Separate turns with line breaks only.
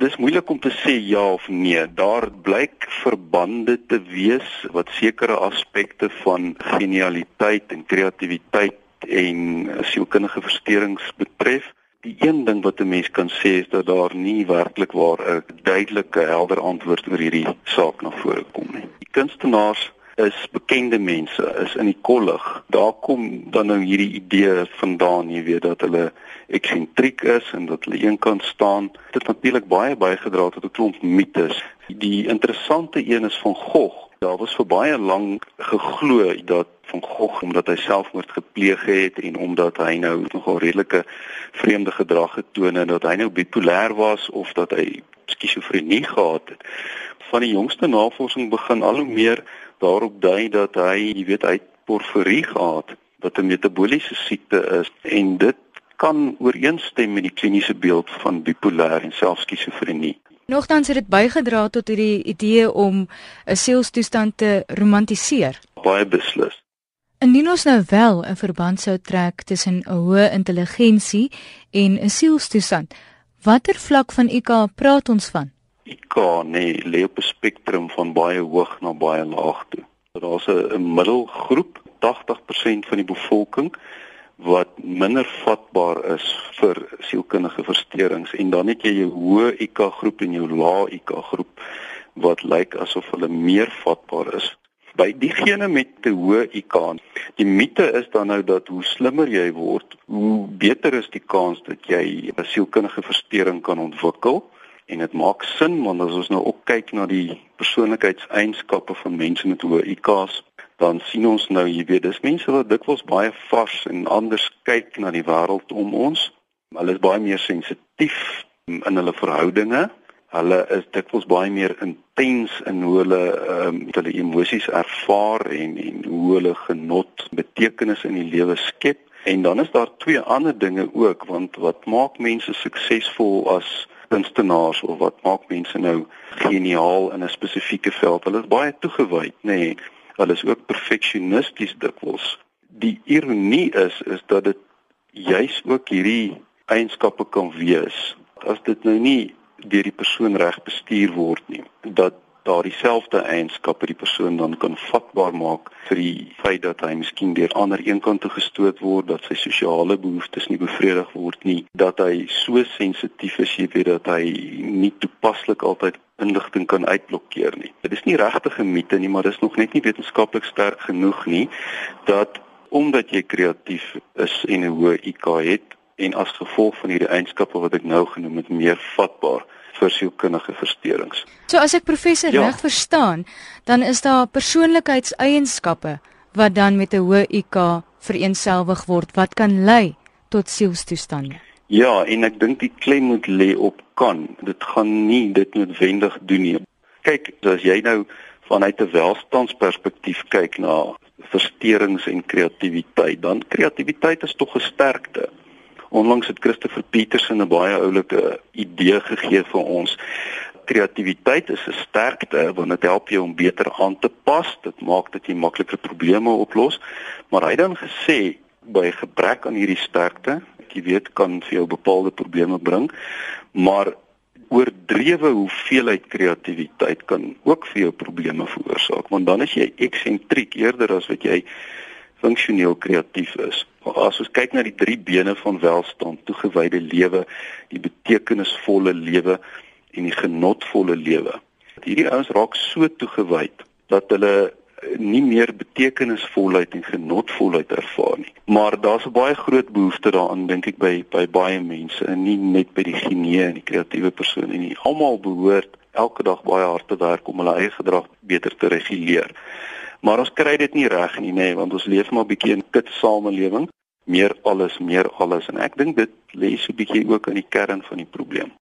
Dis moeilik om te sê ja of nee. Daar blyk verbande te wees wat sekere aspekte van genialiteit en kreatiwiteit en sielkundige versteurings betref. Die een ding wat 'n mens kan sê is dat daar nie werklik waar 'n duidelike helder antwoord oor hierdie saak na vore kom nie. Die kunstenaars is bekende mense, is in die kollig. Daar kom dan nou hierdie idee vandaan, jy weet dat hulle eksentriek is en dat hulle eenkant staan. Dit het natuurlik baie bygedra tot 'n klomp mites. Die interessante een is van Gogh. Daar was vir baie lank geglo dat van Gogh omdat hy selfmoord gepleeg het en omdat hy nou nogal redelike vreemde gedrag getoon het dat hy nou bipolêr was of dat hy skizofrenie gehad het. Van die jongste navorsing begin al hoe meer daarop dui dat hy, jy weet, hy porfirie gehad wat 'n metabooliese siekte is en dit kan ooreenstem met die kliniese beeld van bipolêr en selfs skizofrenie.
Nogtans het dit bygedra tot hierdie idee om 'n sielstoestand te romantiseer.
Baie beslis.
Indien ons nou wel 'n verband sou trek tussen 'n hoë intelligensie en 'n sielstoestand, watter vlak van IQ praat ons van?
IQ nee, lê op 'n spektrum van baie hoog na baie laag toe. Daar's 'n middelgroep, 80% van die bevolking wat minder vatbaar is vir sielkundige versteurings en dan het jy jou hoë IQ groep en jou lae IQ groep wat lyk asof hulle meer vatbaar is. By diegene met te hoë IQ, die mite is dan nou dat hoe slimmer jy word, hoe beter is die kans dat jy 'n sielkundige versteuring kan ontwikkel en dit maak sin want as ons nou ook kyk na die persoonlikheidseienskappe van mense met hoë IQ's dan sien ons nou jy weet dis mense wat dikwels baie vars en anders kyk na die wêreld om ons. Hulle is baie meer sensitief in hulle verhoudinge. Hulle is dikwels baie meer intens in hoe hulle um, hulle emosies ervaar en en hoe hulle genot betekenis in die lewe skep. En dan is daar twee ander dinge ook want wat maak mense suksesvol as kunstenaars of wat maak mense nou geniaal in 'n spesifieke veld? Hulle is baie toegewyd, nê. Nee. Hulle is ook perfeksionisties dikwels. Die ironie is is dat dit juis ook hierdie eienskappe kan wees as dit nou nie deur die persoon reg bestuur word nie. Dat daardie selfde eienskappe die persoon dan kan vatbaar maak vir die feit dat hy miskien deur ander eenkant toe gestoot word, dat sy sosiale behoeftes nie bevredig word nie, dat hy so sensitief is, jy weet dat hy nie toepaslik altyd inligting kan uitblokkeer nie. Dit is nie regtig 'n mite nie, maar dit is nog net nie wetenskaplik sterk genoeg nie dat omdat jy kreatief is en 'n hoë IQ het en as gevolg van hierdie eienskappe wat ek nou genoem het, meer vatbaar vir sielkundige versteurings.
So as ek professor ja. reg verstaan, dan is daar persoonlikheidseienskappe wat dan met 'n hoë IQ vereenselwig word wat kan lei tot sielstoestande.
Ja, en ek dink die klem moet lê op kan. Dit gaan nie dit noodwendig doen nie. Kyk, as jy nou vanuit 'n welstandsperspektief kyk na versteurings en kreatiwiteit, dan kreatiwiteit is tog 'n sterkte. Onlangs het Christopher Peterson 'n baie oulike idee gegee vir ons. Kreatiwiteit is 'n sterkte want dit help jou om beter aan te pas. Dit maak dat jy makliker probleme oplos. Maar hy het dan gesê by gebrek aan hierdie sterkte, jy weet, kan vir jou bepaalde probleme bring, maar oordrewe hoeveelheid kreatiwiteit kan ook vir jou probleme veroorsaak want dan is jy eksentriek eerder as wat jy funksioneel kreatief is. As ons kyk na die drie bene van welstand, toegewyde lewe, die betekenisvolle lewe en die genotvolle lewe. Hierdie ouens raak so toegewyd dat hulle nie meer betekenisvolheid en genotvolheid ervaar nie. Maar daar's 'n baie groot behoefte daaraan dink ek by by baie mense en nie net by die genee en die kreatiewe persone nie. Almal behoort elke dag baie hard te werk om hulle eie gedrag beter te reguleer. Maar ons kry dit nie reg nie, nê, want ons leef maar 'n bietjie in 'n kit samelewing, meer alles, meer alles en ek dink dit lê so 'n bietjie ook aan die kern van die probleem.